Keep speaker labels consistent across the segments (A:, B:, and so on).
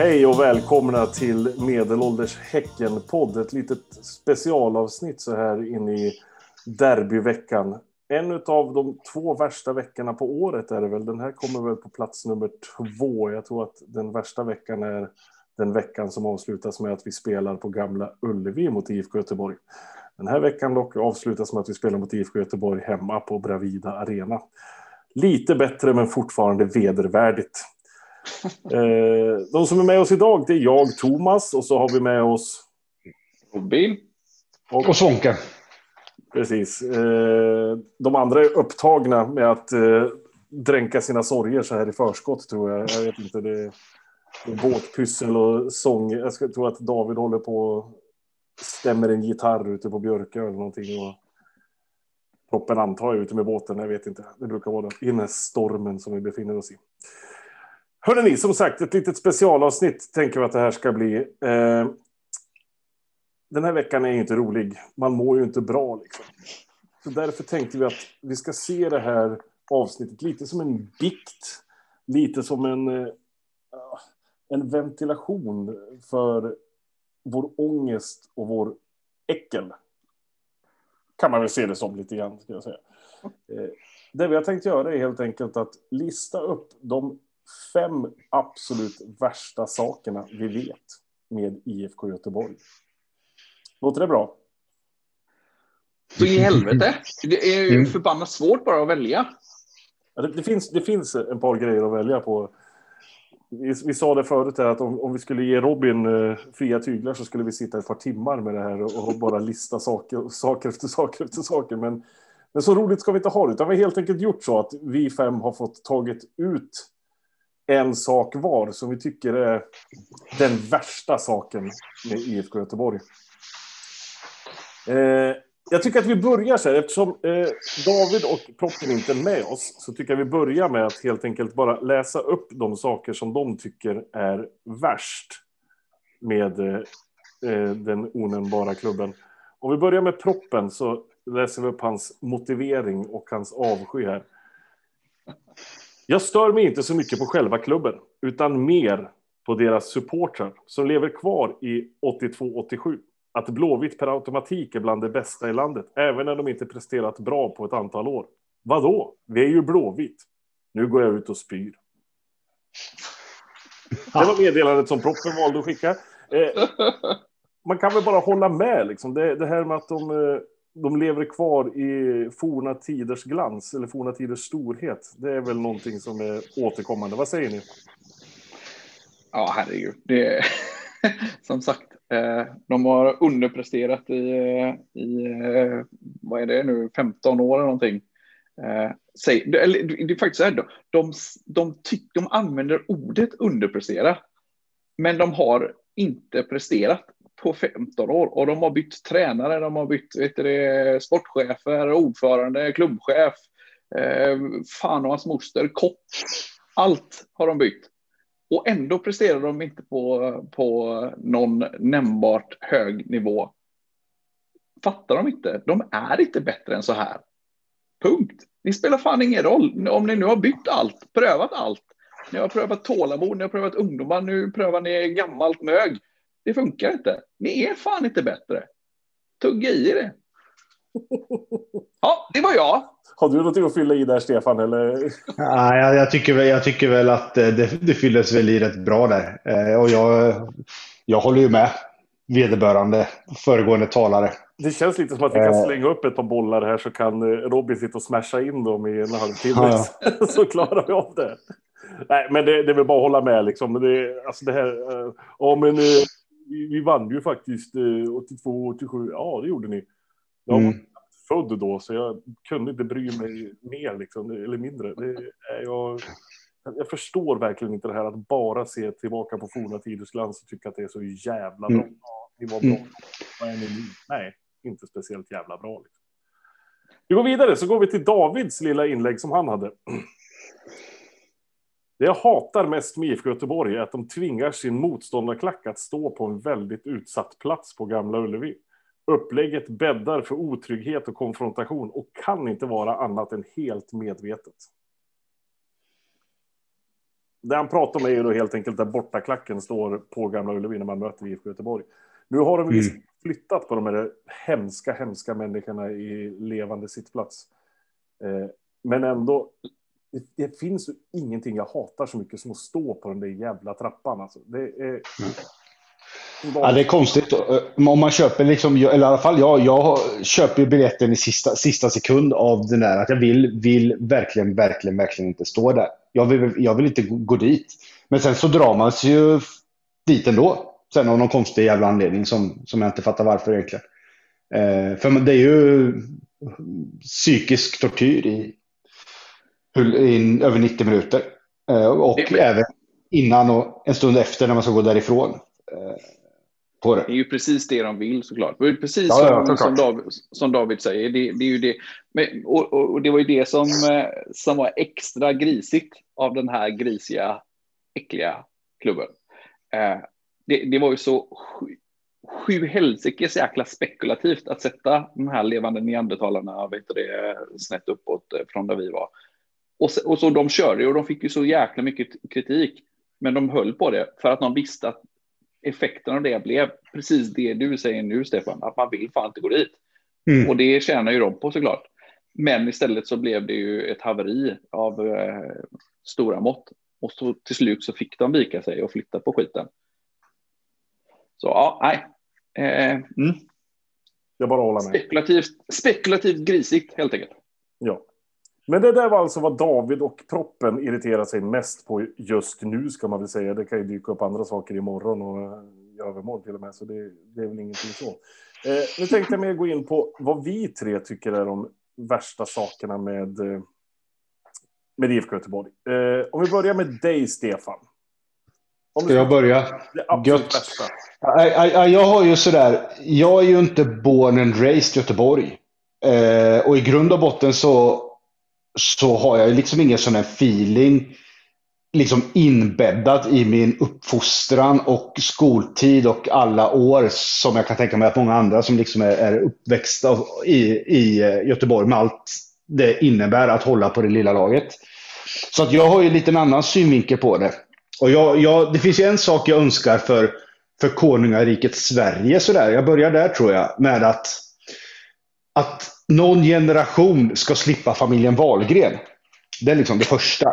A: Hej och välkomna till Medelålders Häcken-podd. Ett litet specialavsnitt så här in i derbyveckan. En av de två värsta veckorna på året är det väl. Den här kommer väl på plats nummer två. Jag tror att den värsta veckan är den veckan som avslutas med att vi spelar på Gamla Ullevi mot IFK Göteborg. Den här veckan dock avslutas med att vi spelar mot IFK Göteborg hemma på Bravida Arena. Lite bättre men fortfarande vedervärdigt. Eh, de som är med oss idag det är jag, Thomas, och så har vi med oss
B: Robin.
C: Och, och Svånke.
A: Precis. Eh, de andra är upptagna med att eh, dränka sina sorger så här i förskott, tror jag. Jag vet inte, det är, båtpyssel och sång. Jag tror att David håller på och stämmer en gitarr ute på Björkö eller någonting. Och proppen antar jag ute med båten, jag vet inte. Det brukar vara den, i den här stormen som vi befinner oss i. Hörrni, ni, som sagt, ett litet specialavsnitt tänker vi att det här ska bli. Eh, den här veckan är inte rolig. Man mår ju inte bra. Liksom. Så därför tänkte vi att vi ska se det här avsnittet lite som en bikt. Lite som en, eh, en ventilation för vår ångest och vår äckel. Kan man väl se det som lite grann, ska jag säga. Eh, det vi har tänkt göra är helt enkelt att lista upp de fem absolut värsta sakerna vi vet med IFK Göteborg. Låter det bra?
B: Så i helvete. Det är ju förbannat svårt bara att välja.
A: Ja, det, det, finns, det finns ett par grejer att välja på. Vi, vi sa det förut här, att om, om vi skulle ge Robin uh, fria tyglar så skulle vi sitta ett par timmar med det här och, och bara lista saker, saker efter saker efter saker. Men, men så roligt ska vi inte ha det, utan vi har helt enkelt gjort så att vi fem har fått tagit ut en sak var som vi tycker är den värsta saken med IFK Göteborg. Eh, jag tycker att vi börjar så här, eftersom eh, David och Proppen inte är med oss, så tycker jag vi börjar med att helt enkelt bara läsa upp de saker som de tycker är värst med eh, eh den onämnbara klubben. Om vi börjar med Proppen så läser vi upp hans motivering och hans avsky här. Jag stör mig inte så mycket på själva klubben, utan mer på deras supportrar som lever kvar i 82-87. Att Blåvitt per automatik är bland det bästa i landet, även när de inte presterat bra på ett antal år. Vadå? Vi är ju Blåvitt. Nu går jag ut och spyr. Det var meddelandet som proppen valde att skicka. Eh, man kan väl bara hålla med, liksom. det, det här med att de eh, de lever kvar i forna tiders glans eller forna tiders storhet. Det är väl någonting som är återkommande. Vad säger ni?
B: Ja, herregud. Det som sagt, eh, de har underpresterat i, eh, i eh, vad är det nu, 15 år eller någonting. Eh, det är faktiskt så här, de, de, de, tyck, de använder ordet underprestera, men de har inte presterat på 15 år och de har bytt tränare, de har bytt vet du, sportchefer, ordförande, klubbchef, eh, fan och hans moster, kock. Allt har de bytt. Och ändå presterar de inte på, på någon nämnbart hög nivå. Fattar de inte? De är inte bättre än så här. Punkt. Det spelar fan ingen roll. Om ni nu har bytt allt, prövat allt. Ni har prövat tålamod, ni har prövat ungdomar, nu prövar ni gammalt mög. Det funkar inte. Ni är fan inte bättre. Tugga i det. Ja, det var jag.
A: Har du något att fylla i där, Stefan? Eller?
C: Ja, jag, jag, tycker, väl, jag tycker väl att eh, det, det fylldes väl i rätt bra där. Eh, och jag, jag håller ju med vederbörande föregående talare.
A: Det känns lite som att vi kan eh. slänga upp ett par bollar här så kan Robin sitta och smasha in dem i en halvtimme. Ja, ja. så klarar vi av det. Nej, men det, det är väl bara att hålla med liksom. Det, alltså det här, ja, men vi, vi vann ju faktiskt eh, 82, 87. Ja, det gjorde ni. Jag var mm. född då, så jag kunde inte bry mig mer liksom, eller mindre. Det jag, jag förstår verkligen inte det här att bara se tillbaka på forna tiders glans och tycka att det är så jävla bra. Mm. Ja, ni var bra. Mm. Vad är ni nu? Nej, inte speciellt jävla bra. Liksom. Vi går vidare, så går vi till Davids lilla inlägg som han hade. Det jag hatar mest med IFK Göteborg är att de tvingar sin motståndarklack att stå på en väldigt utsatt plats på Gamla Ullevi. Upplägget bäddar för otrygghet och konfrontation och kan inte vara annat än helt medvetet. det han pratar om är ju då helt enkelt där bortaklacken står på Gamla Ullevi när man möter IFK Göteborg. Nu har de mm. flyttat på de här hemska, hemska människorna i levande sittplats. Eh, men ändå, det, det, finns ingenting jag hatar så mycket som att stå på den där jävla trappan. Alltså. Det är... Mm.
C: Ja, det är konstigt. Om man köper, liksom, eller i alla fall jag, jag köper biljetten i sista, sista sekund av den där. Att jag vill, vill verkligen, verkligen, verkligen inte stå där. Jag vill, jag vill inte gå dit. Men sen så drar man sig ju dit ändå. Sen av någon konstig jävla anledning som, som jag inte fattar varför egentligen. Eh, för det är ju psykisk tortyr i, i över 90 minuter. Eh, och det, även innan och en stund efter när man ska gå därifrån. Eh,
B: på det. det är ju precis det de vill såklart. Det är precis ja, som, som, David, som, David, säger. Det, det är ju det. Men, och, och, det var ju det som, eh, som var extra grisigt av den här grisiga, äckliga klubben. Eh, det, det, var ju så sju, helsikes jäkla spekulativt att sätta de här levande neandertalarna vet det, snett uppåt från där vi var. Och så, och så de körde och de fick ju så jäkla mycket kritik. Men de höll på det för att de visste att effekten av det blev precis det du säger nu, Stefan, att man vill fan inte gå dit. Mm. Och det tjänar ju de på såklart. Men istället så blev det ju ett haveri av eh, stora mått. Och så till slut så fick de vika sig och flytta på skiten. Så ja, nej. Eh, mm.
A: Jag bara håller med.
B: Spekulativt, spekulativt grisigt helt enkelt.
A: Ja. Men det där var alltså vad David och proppen irriterar sig mest på just nu, ska man väl säga. Det kan ju dyka upp andra saker imorgon och i övermorgon till och med, så det, det är väl ingenting så. Eh, nu tänkte jag mer gå in på vad vi tre tycker är de värsta sakerna med, eh, med IFK Göteborg. Eh, om vi börjar med dig, Stefan.
C: Om Ska jag börja? Gött. Jag har ju sådär, jag är ju inte born and raised Göteborg. Eh, och i grund och botten så så har jag liksom ingen sån här feeling liksom inbäddad i min uppfostran och skoltid och alla år som jag kan tänka mig att många andra som liksom är, är uppväxta i, i eh, Göteborg med allt det innebär att hålla på det lilla laget. Så att jag har ju lite en annan synvinkel på det. Och jag, jag, det finns ju en sak jag önskar för, för konungariket Sverige. Sådär. Jag börjar där tror jag, med att, att någon generation ska slippa familjen Wahlgren. Det är liksom det första.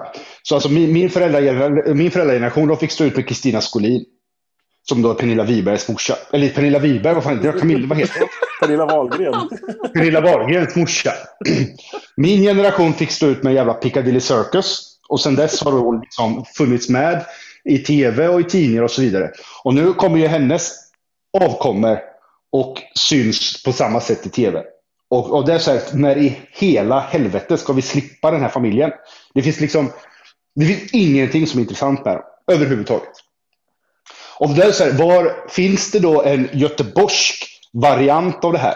C: Så alltså min, min, föräldrar, min föräldrageneration de fick stå ut med Kristina Skolin. Som då är Pernilla Wibergs morsa. Eller Pernilla Wiberg, vad fan heter Camilla, vad heter
A: Pernilla Wahlgren.
C: Pernilla Wahlgrens morsa. Min generation fick stå ut med jävla Piccadilly Circus. Och sen dess har hon liksom funnits med i tv och i tidningar och så vidare. Och nu kommer ju hennes avkommor och syns på samma sätt i tv. Och, och det är så här, när i hela helvete ska vi slippa den här familjen? Det finns liksom, det finns ingenting som är intressant med dem, överhuvudtaget. Och det är så här, var finns det då en göteborgsk variant av det här?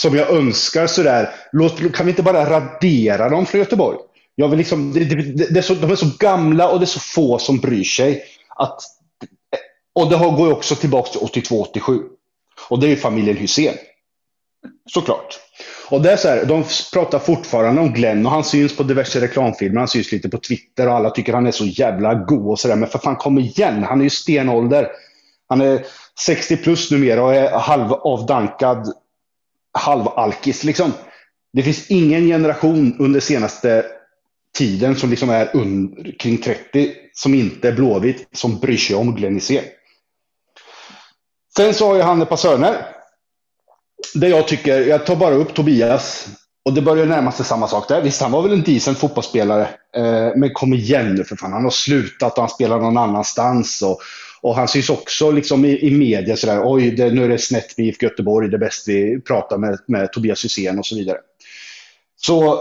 C: Som jag önskar sådär, låt, kan vi inte bara radera dem från Göteborg? Jag vill liksom, det, det, det är så, de är så gamla och det är så få som bryr sig. Att, och det går ju också tillbaka till 82-87. Och det är ju familjen Hussein. Såklart. Och det är så här, de pratar fortfarande om Glenn och han syns på diverse reklamfilmer. Han syns lite på Twitter och alla tycker han är så jävla god och sådär. Men för fan, kom igen. Han är ju stenålder. Han är 60 plus numera och är halvavdankad, halvalkis liksom. Det finns ingen generation under senaste tiden som liksom är under, kring 30 som inte är blåvit, som bryr sig om Glenn Hysén. Sen så har ju han ett par söner det jag tycker, jag tar bara upp Tobias. Och det börjar närma sig samma sak där. Visst, han var väl en decent fotbollsspelare. Eh, men kom igen nu för fan. Han har slutat och han spelar någon annanstans. Och, och han syns också liksom i, i media sådär. Oj, det, nu är det snett med IFK Göteborg. Det är bäst vi pratar med, med Tobias Hysén och så vidare. Så,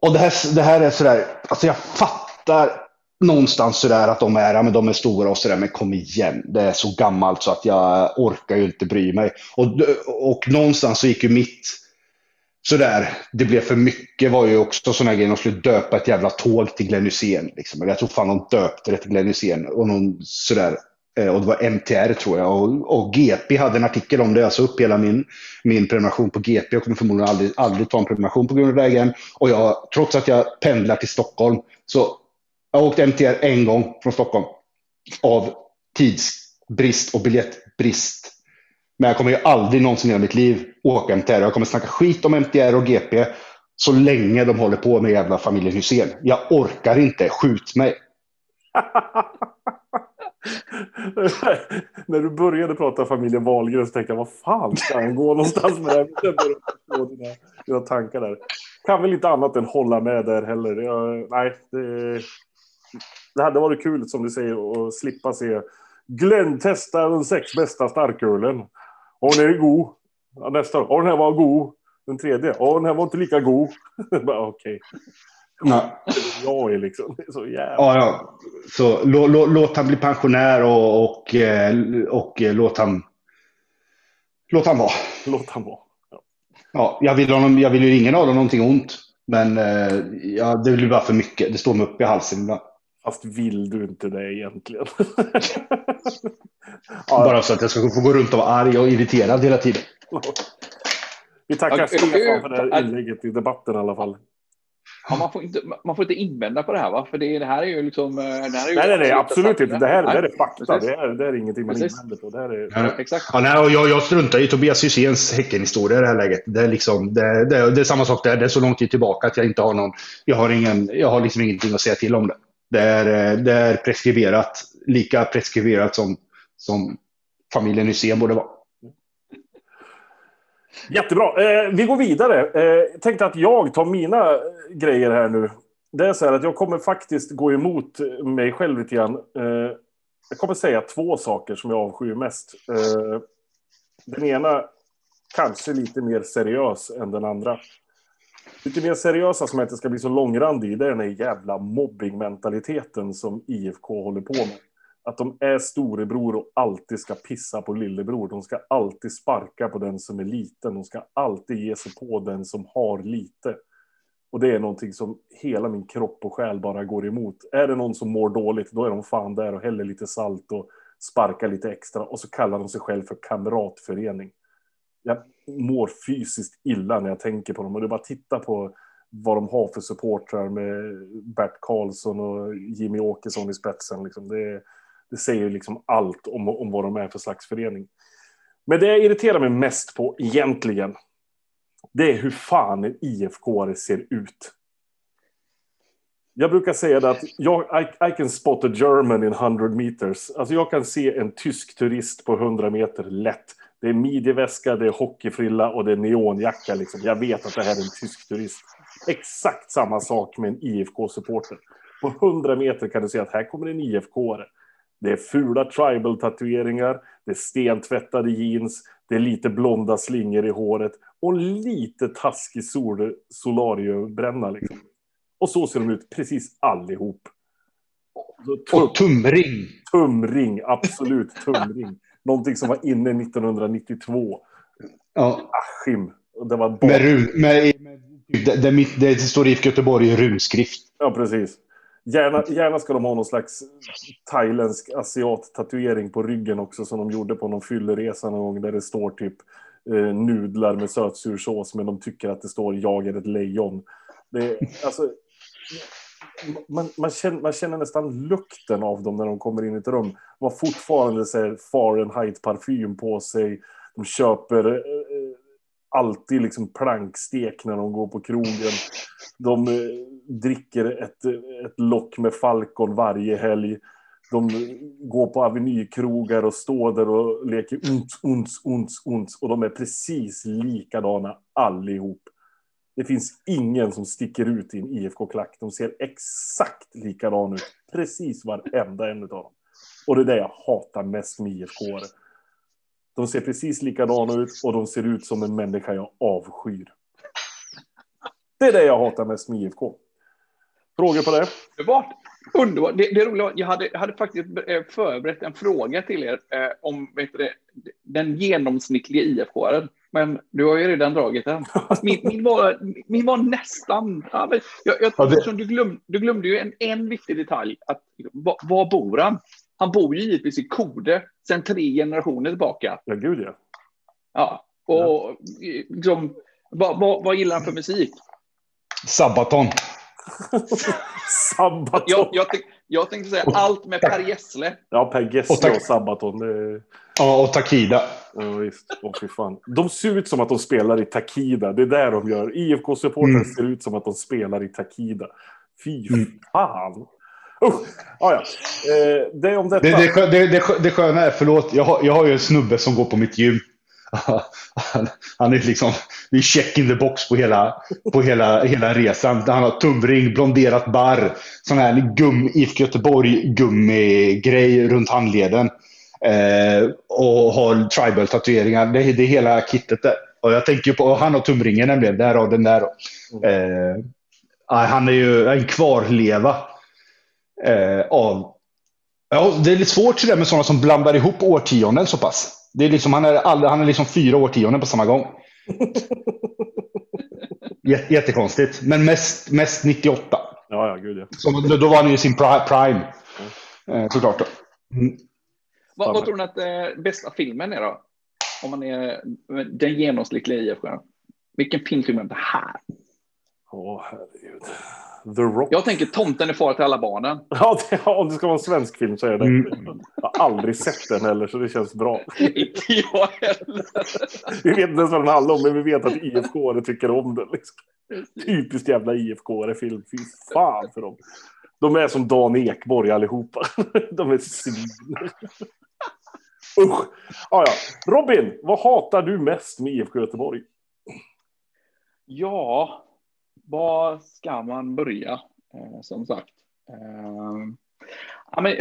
C: och det här, det här är sådär. Alltså jag fattar någonstans sådär att de är, ja, men de är stora och sådär, men kom igen. Det är så gammalt så att jag orkar ju inte bry mig. Och, och någonstans så gick ju mitt sådär, det blev för mycket var ju också sådana grejer. De skulle döpa ett jävla tåg till Glenn Hysén. Liksom. Jag tror fan de döpte det till Glenn Hysén. Och någon sådär. Eh, och det var MTR tror jag. Och, och, GP hade en artikel om det. Jag sa upp hela min, min prenumeration på GP. Jag kommer förmodligen aldrig, aldrig ta en prenumeration på grund av vägen. Och jag, trots att jag pendlar till Stockholm så jag har åkt MTR en gång från Stockholm. Av tidsbrist och biljettbrist. Men jag kommer ju aldrig någonsin i mitt liv åka MTR. Jag kommer snacka skit om MTR och GP så länge de håller på med jävla familjen Hussein. Jag orkar inte. Skjut mig.
A: När du började prata familjen Wahlgren så tänkte jag, vad fan ska han gå någonstans med det här? Jag började dina, dina tankar där. Kan väl inte annat än hålla med där heller. Jag, nej, det, det hade varit kul som du säger att slippa se Glenn testa den sex bästa starkölen. Och den är god. Ja, nästa år. Och den här var god. Den tredje. Och den här var inte lika god. Okej. Okay.
C: Nej.
A: Jag är liksom är så jävla...
C: Ja, ja. Så lå, lå, låt han bli pensionär och, och, eh, och, eh, låt han... Låt han vara.
A: Låt han vara.
C: Ja. ja, jag, vill honom, jag vill ju ingen av dem någonting ont. Men eh, ja, det blir bara för mycket. Det står mig upp i halsen ibland.
A: Fast vill du inte det egentligen?
C: ja. Bara så att jag ska få gå runt och vara arg och irriterad hela tiden.
A: Vi tackar Stefan för det här inlägget i debatten i alla fall.
B: Ja, man, får inte, man får inte invända på det här, va? För det, det här är ju liksom... Det här är ju
A: nej, nej, nej, absolut inte. Det här, det här är fakta. Det här, det här är ingenting man Precis. invänder på. Det här är,
C: ja, exakt. Ja, nej, och jag, jag struntar i Tobias Hyséns Häckenhistoria i det här läget. Det är, liksom, det, det, det är samma sak där. Det är så lång tid tillbaka att jag inte har någon... Jag har, ingen, jag har liksom ingenting att säga till om det. Det är, eh, det är preskriberat. Lika preskriberat som, som familjen Hysén borde vara.
A: Jättebra. Eh, vi går vidare. Eh, tänkte att jag tar mina grejer här nu. Det är så här att jag kommer faktiskt gå emot mig själv lite grann. Eh, jag kommer säga två saker som jag avskyr mest. Eh, den ena kanske lite mer seriös än den andra. Lite mer seriösa som jag inte ska bli så långrandig i, det är den här jävla mobbingmentaliteten som IFK håller på med. Att de är storebror och alltid ska pissa på lillebror. De ska alltid sparka på den som är liten. De ska alltid ge sig på den som har lite. Och det är någonting som hela min kropp och själ bara går emot. Är det någon som mår dåligt, då är de fan där och häller lite salt och sparkar lite extra. Och så kallar de sig själv för kamratförening. Jag mår fysiskt illa när jag tänker på dem. Och det är bara att titta på vad de har för supportrar med Bert Karlsson och Jimmy Åkesson i spetsen. Liksom. Det, det säger liksom allt om, om vad de är för slags förening. Men det jag irriterar mig mest på egentligen, det är hur fan en IFK ser ut. Jag brukar säga det att jag, I, I can spot a German in 100 meters. Alltså jag kan se en tysk turist på 100 meter lätt. Det är midjeväska, det är hockeyfrilla och det är neonjacka. Liksom. Jag vet att det här är en tysk turist. Exakt samma sak med en IFK-supporter. På 100 meter kan du se att här kommer en IFK-are. Det är fula tribal-tatueringar, det är stentvättade jeans, det är lite blonda slingor i håret och lite taskig sol solariebränna. Liksom. Och så ser de ut precis allihop.
C: Och tumring.
A: Tumring, absolut tumring. Någonting som var inne 1992.
C: Ja.
A: Askim. Det var
C: bara... med, med, med, det, det, det står IFK Göteborg i runskrift.
A: Ja, precis. Gärna, gärna ska de ha någon slags thailändsk asiat-tatuering på ryggen också som de gjorde på någon fylleresa någon gång där det står typ eh, nudlar med sötsursås men de tycker att det står jag är ett lejon. Det, alltså, man, man, känner, man känner nästan lukten av dem när de kommer in i ett rum. De har fortfarande Fahrenheit-parfym på sig. De köper eh, eh, alltid liksom plankstek när de går på krogen. De eh, dricker ett, ett lock med Falcon varje helg. De går på avenykrogar och står där och leker uns, uns, uns, uns. Och de är precis likadana allihop. Det finns ingen som sticker ut i en IFK-klack. De ser exakt likadana ut. Precis varenda en av dem. Och det är det jag hatar mest med IFK. -are. De ser precis likadana ut och de ser ut som en människa jag avskyr. Det är det jag hatar mest med IFK. Frågor på det?
B: Underbart. Underbart. Det, det roliga jag hade, hade faktiskt eh, förberett en fråga till er eh, om vet du, den genomsnittliga IFK-aren. Men du har ju redan dragit den. Min, min, var, min var nästan... Ja, jag, jag, ja, det... du, glöm, du glömde ju en, en viktig detalj. Att, var, var bor han? Han bor ju givetvis i Kode sedan tre generationer tillbaka.
A: Ja, gud ja.
B: Ja, och ja. Liksom, vad, vad, vad gillar han för musik?
C: Sabaton.
A: Sabaton.
B: Jag, jag, jag tänkte säga allt med Per Gessle.
A: Ja, Per
C: Och
A: Gessle
C: tack-
A: och Sabaton. Det...
C: Ja, och Takida.
A: Ja, visst. Åh, fy fan. De ser ut som att de spelar i Takida. Det är där de gör. IFK-supportrar
C: Mm.
A: ser ut som att de spelar i Takida. Fy
C: Mm.
A: fan. Usch! Ah, ja. eh, det om detta.
C: Det, det, det, det, det sköna är, förlåt, jag har, jag har ju en snubbe som går på mitt gym. Han, han är liksom, det är check in the box på hela, på hela, hela resan. Han har tumring, blonderat barr, sån här gum, IFK Göteborg gummigrej runt handleden. Eh, och har tribal-tatueringar. Det, är- det är hela kittet där. Och jag tänker på, och han har tumringen nämligen, därav den där. Eh, ah, han är ju en kvarleva eh, av Ja, det är lite svårt det med sådana som blandar ihop årtionden så pass. Det är liksom, han, är all, han är liksom fyra årtionden på samma gång. Jät- Jättekonstigt. Men mest, mest 98.
A: Ja, ja, gud ja.
C: Så, då, då var han ju i sin pri- prime. Eh, såklart. Då. Mm.
B: Vad, vad tror ni att eh, bästa filmen är då? Om man är den genomsnittliga IFK. Vilken film tycker man det här?
A: Åh, herregud. The Rock.
B: Jag tänker Tomten är far till alla barnen.
A: Ja, det, om det ska vara en svensk film så är det.
C: Mm.
A: Jag har aldrig sett den heller, så det känns bra.
B: Inte jag heller.
A: Vi vet inte ens vad den handlar om, men vi vet att IFK tycker om den. Liksom. Typiskt jävla IFK-film. Fy fan för dem. De är som Dan Ekborg allihopa. De är svin. Usch. Ah, ja. Robin, vad hatar du mest med IFK Göteborg?
B: Ja, var ska man börja? Eh, som sagt. Eh, ja, men,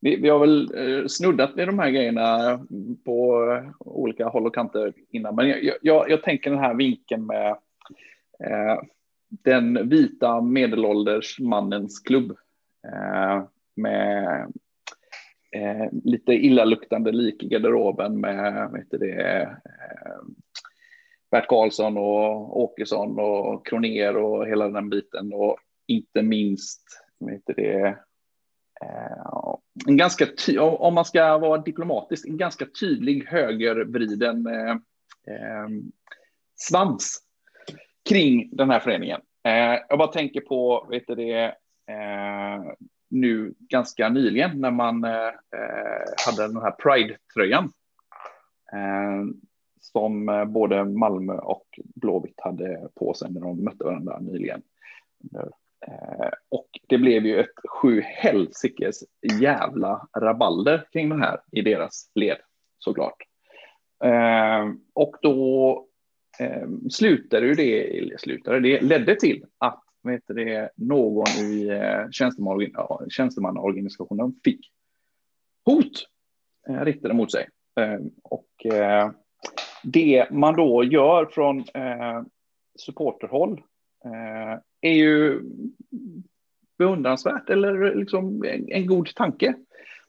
B: vi, vi har väl eh, snuddat vid de här grejerna på olika håll och kanter innan. Men jag, jag, jag tänker den här vinkeln med eh, den vita medelålders mannens klubb. Eh, med eh, lite illaluktande lik i garderoben med vet du det, eh, Bert Karlsson och Åkesson och Kroner och hela den biten och inte minst heter det, eh, en ganska ty- om man ska vara diplomatisk, en ganska tydlig högervriden eh, eh, svans kring den här föreningen. Eh, jag bara tänker på, vet du det, eh, nu ganska nyligen när man eh, eh hade den här Pride-tröjan. Eh, som eh, både Malmö och Blåvitt hade på sig när de mötte varandra nyligen. Eh, och det blev ju ett sju helsikes jävla rabalder kring den här i deras led, såklart. Eh, och då slutade ju det, slutade, det ledde till att vet du det, någon i tjänsteman, tjänstemannaorganisationen fick hot riktade mot sig. Och det man då gör från eh, supporterhåll eh, är ju beundransvärt eller liksom en, en god tanke.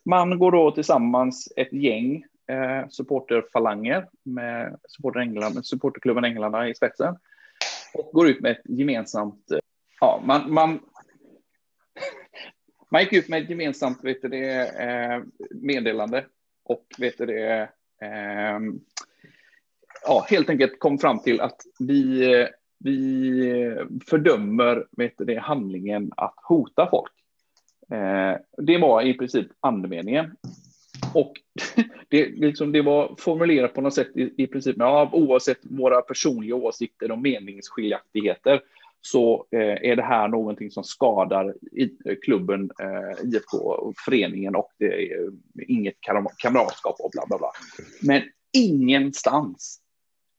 B: Man går då tillsammans ett gäng eh, supporterfalanger med supporter England, supporterklubben Änglarna i spetsen och går ut med ett gemensamt, eh, ja, man, man man gick ut med ett gemensamt vet du det, eh, meddelande och vet du det, eh, ja, helt enkelt kom fram till att vi, vi fördömer vet du det, handlingen att hota folk. Eh, det var i princip andemeningen. Och det, liksom, det var formulerat på något sätt i, i princip, ja, oavsett våra personliga åsikter och meningsskiljaktigheter så eh, är det här någonting som skadar i, eh, klubben, eh, IFK, och föreningen och det är inget kam kamratskap och bla bla bla. Men ingenstans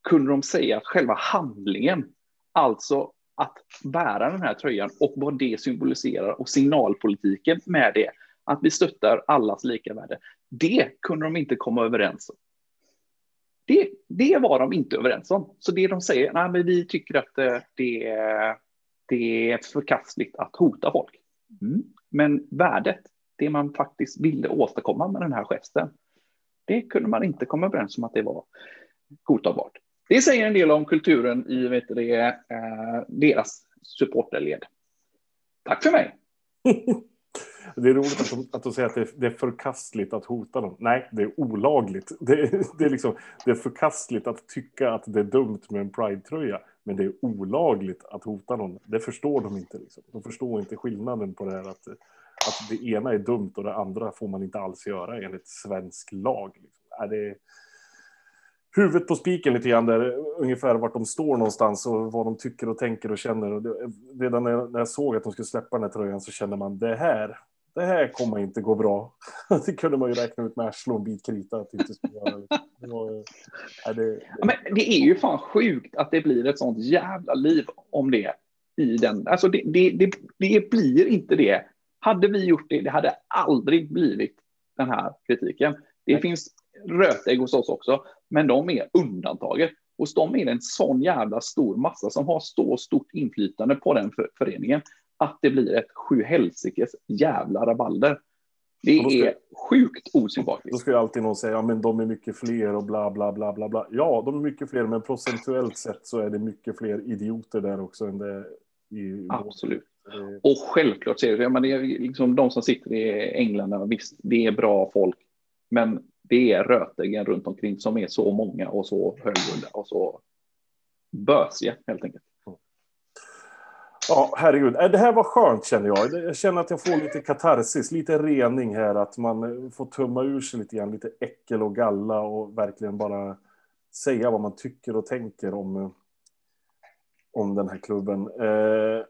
B: kunde de säga att själva handlingen, alltså att bära den här tröjan och vad det symboliserar och signalpolitiken med det, att vi stöttar allas lika värde, det kunde de inte komma överens om. Det, det var de inte överens om. Så det de säger, nej, men vi tycker att eh, det, det är förkastligt att hota folk. Mm. Men värdet, det man faktiskt ville åstadkomma med den här gesten, det kunde man inte komma överens om att det var godtagbart. Det säger en del om kulturen i vet du, det, eh, deras supporterled. Tack för mig.
A: Det är roligt att de, att de säger att det är, det är förkastligt att hota dem. Nej, det är olagligt. Det, det, är liksom, det är förkastligt att tycka att det är dumt med en Pride-tröja. Men det är olagligt att hota någon. Det förstår de inte. Liksom. De förstår inte skillnaden på det här att, att det ena är dumt och det andra får man inte alls göra enligt svensk lag. Liksom. Är det huvudet på spiken lite grann där, ungefär vart de står någonstans och vad de tycker och tänker och känner. Och det, redan när jag, när jag såg att de skulle släppa den här tröjan så kände man det här, det här kommer inte gå bra. Det kunde man ju räkna ut med arslet och en bit krita att inte. Det, var,
B: nej, det, ja, men det är ju fan sjukt att det blir ett sånt jävla liv om det i den. Alltså det, det, det, det blir inte det. Hade vi gjort det, det hade aldrig blivit den här kritiken. Det finns rötägg hos oss också, men de är undantaget. Hos dem är det en sån jävla stor massa som har så stort inflytande på den för, föreningen att det blir ett sjuhelsikes jävla rabalder. Det ska, är sjukt osympatiskt.
A: Då ska alltid någon säga, ja men de är mycket fler och bla bla bla bla bla. Ja, de är mycket fler, men procentuellt sett så är det mycket fler idioter där också än det i...
B: Absolut. Och självklart ser det, men det är liksom de som sitter i England, visst, det är bra folk, men det är rötäggen runt omkring som är så många och så högljudda och så bösiga helt enkelt.
A: Ja, herregud. Äh, det här var skönt känner jag. Jag känner att jag får lite katarsis, lite rening här. Att man eh, får tumma ur sig lite grann, lite äckel och galla och verkligen bara säga vad man tycker och tänker om, eh, om den här klubben. Eh,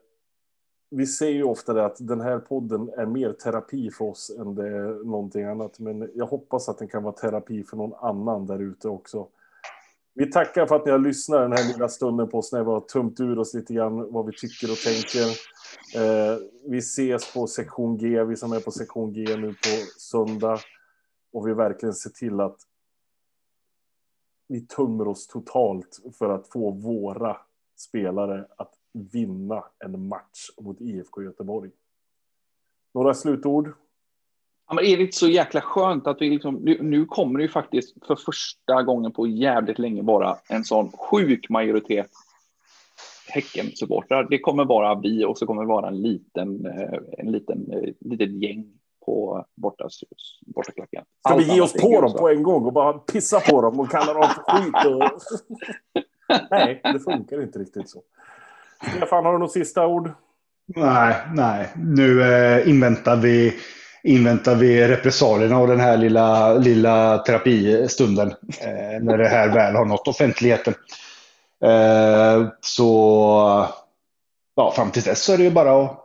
A: vi ser ju ofta det att den här podden är mer terapi för oss än det är någonting annat. Men jag hoppas att den kan vara terapi för någon annan där ute också. Vi tackar för att ni har lyssnat den här lilla stunden på oss när vi har tömt ur oss lite grann vad vi tycker och tänker. Eh, vi ses på sektion G, vi som är på sektion G nu på söndag. Och vi verkligen ser till att vi tömmer oss totalt för att få våra spelare att vinna en match mot IFK Göteborg. Några slutord?
B: Ja, men är det inte så jäkla skönt att vi liksom, nu, nu kommer det ju faktiskt för första gången på jävligt länge bara en sån sjuk majoritet Häcken-supportrar. Det kommer vara vi och så kommer det vara en liten, eh, en liten, eh, litet gäng på borta, bortaklacken.
A: Ska vi ge oss på dem på en gång och bara pissa på dem och kalla dem för skit? Och... Nej, det funkar inte riktigt så. Stefan, har du något sista ord?
C: Nej, nej. Nu eh, inväntar vi inväntar vi repressalierna och den här lilla, lilla terapistunden eh, när det här väl har nått offentligheten. Eh, så ja, fram till dess så är det ju bara att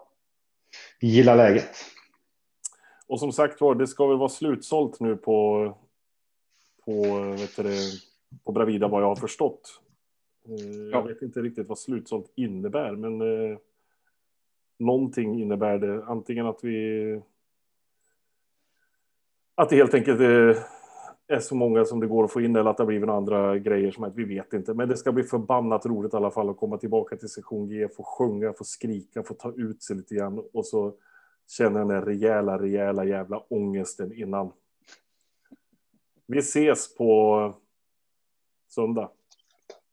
C: gilla läget.
A: Och som sagt var, det ska väl vara slutsålt nu på, på, vet du, på Bravida vad jag har förstått. Eh, jag vet inte riktigt vad slutsålt innebär, men eh, någonting innebär det. Antingen att vi... Att det helt enkelt är, är så många som det går att få in eller att det har blivit andra grejer som att vi vet inte. Men det ska bli förbannat roligt i alla fall att komma tillbaka till sektion G, få sjunga, få skrika, få ta ut sig lite grann och så känner den rejäla, rejäla jävla ångesten innan. Vi ses på söndag.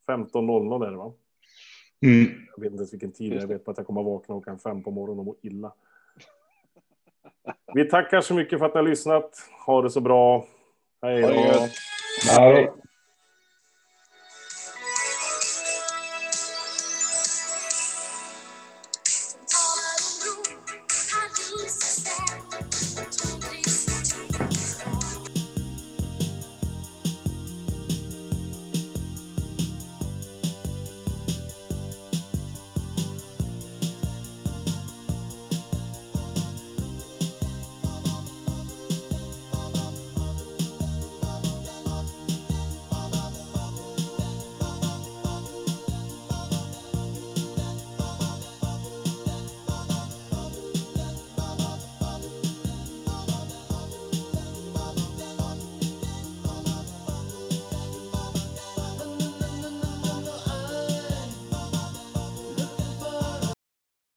A: 15.00 är det va?
C: Mm.
A: Jag vet inte ens vilken tid Jag vet bara att jag kommer att vakna klockan fem på morgonen och må illa. Vi tackar så mycket för att ni har lyssnat. Ha det så bra. Hej då.
C: Hej.